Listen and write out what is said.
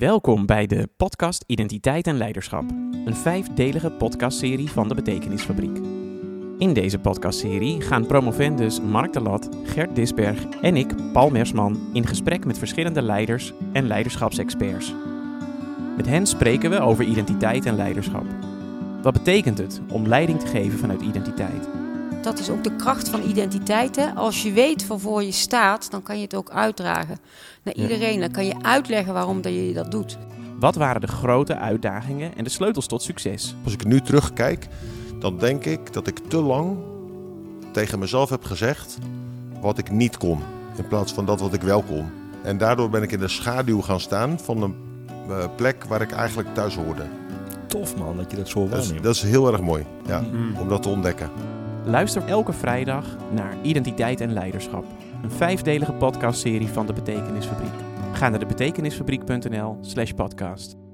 Welkom bij de podcast Identiteit en Leiderschap, een vijfdelige podcastserie van de Betekenisfabriek. In deze podcastserie gaan promovendus Mark de Lat, Gert Disberg en ik, Paul Mersman, in gesprek met verschillende leiders en leiderschapsexperts. Met hen spreken we over identiteit en leiderschap. Wat betekent het om leiding te geven vanuit identiteit? Dat is ook de kracht van identiteit. Hè? Als je weet waarvoor je staat, dan kan je het ook uitdragen naar iedereen. Dan kan je uitleggen waarom dat je dat doet. Wat waren de grote uitdagingen en de sleutels tot succes? Als ik nu terugkijk, dan denk ik dat ik te lang tegen mezelf heb gezegd wat ik niet kon. In plaats van dat wat ik wel kon. En daardoor ben ik in de schaduw gaan staan van een uh, plek waar ik eigenlijk thuis hoorde. Tof man, dat je dat zo Dat is, waarneemt. dat is heel erg mooi ja, om dat te ontdekken. Luister elke vrijdag naar Identiteit en Leiderschap, een vijfdelige podcastserie van de Betekenisfabriek. Ga naar de betekenisfabriek.nl/slash podcast.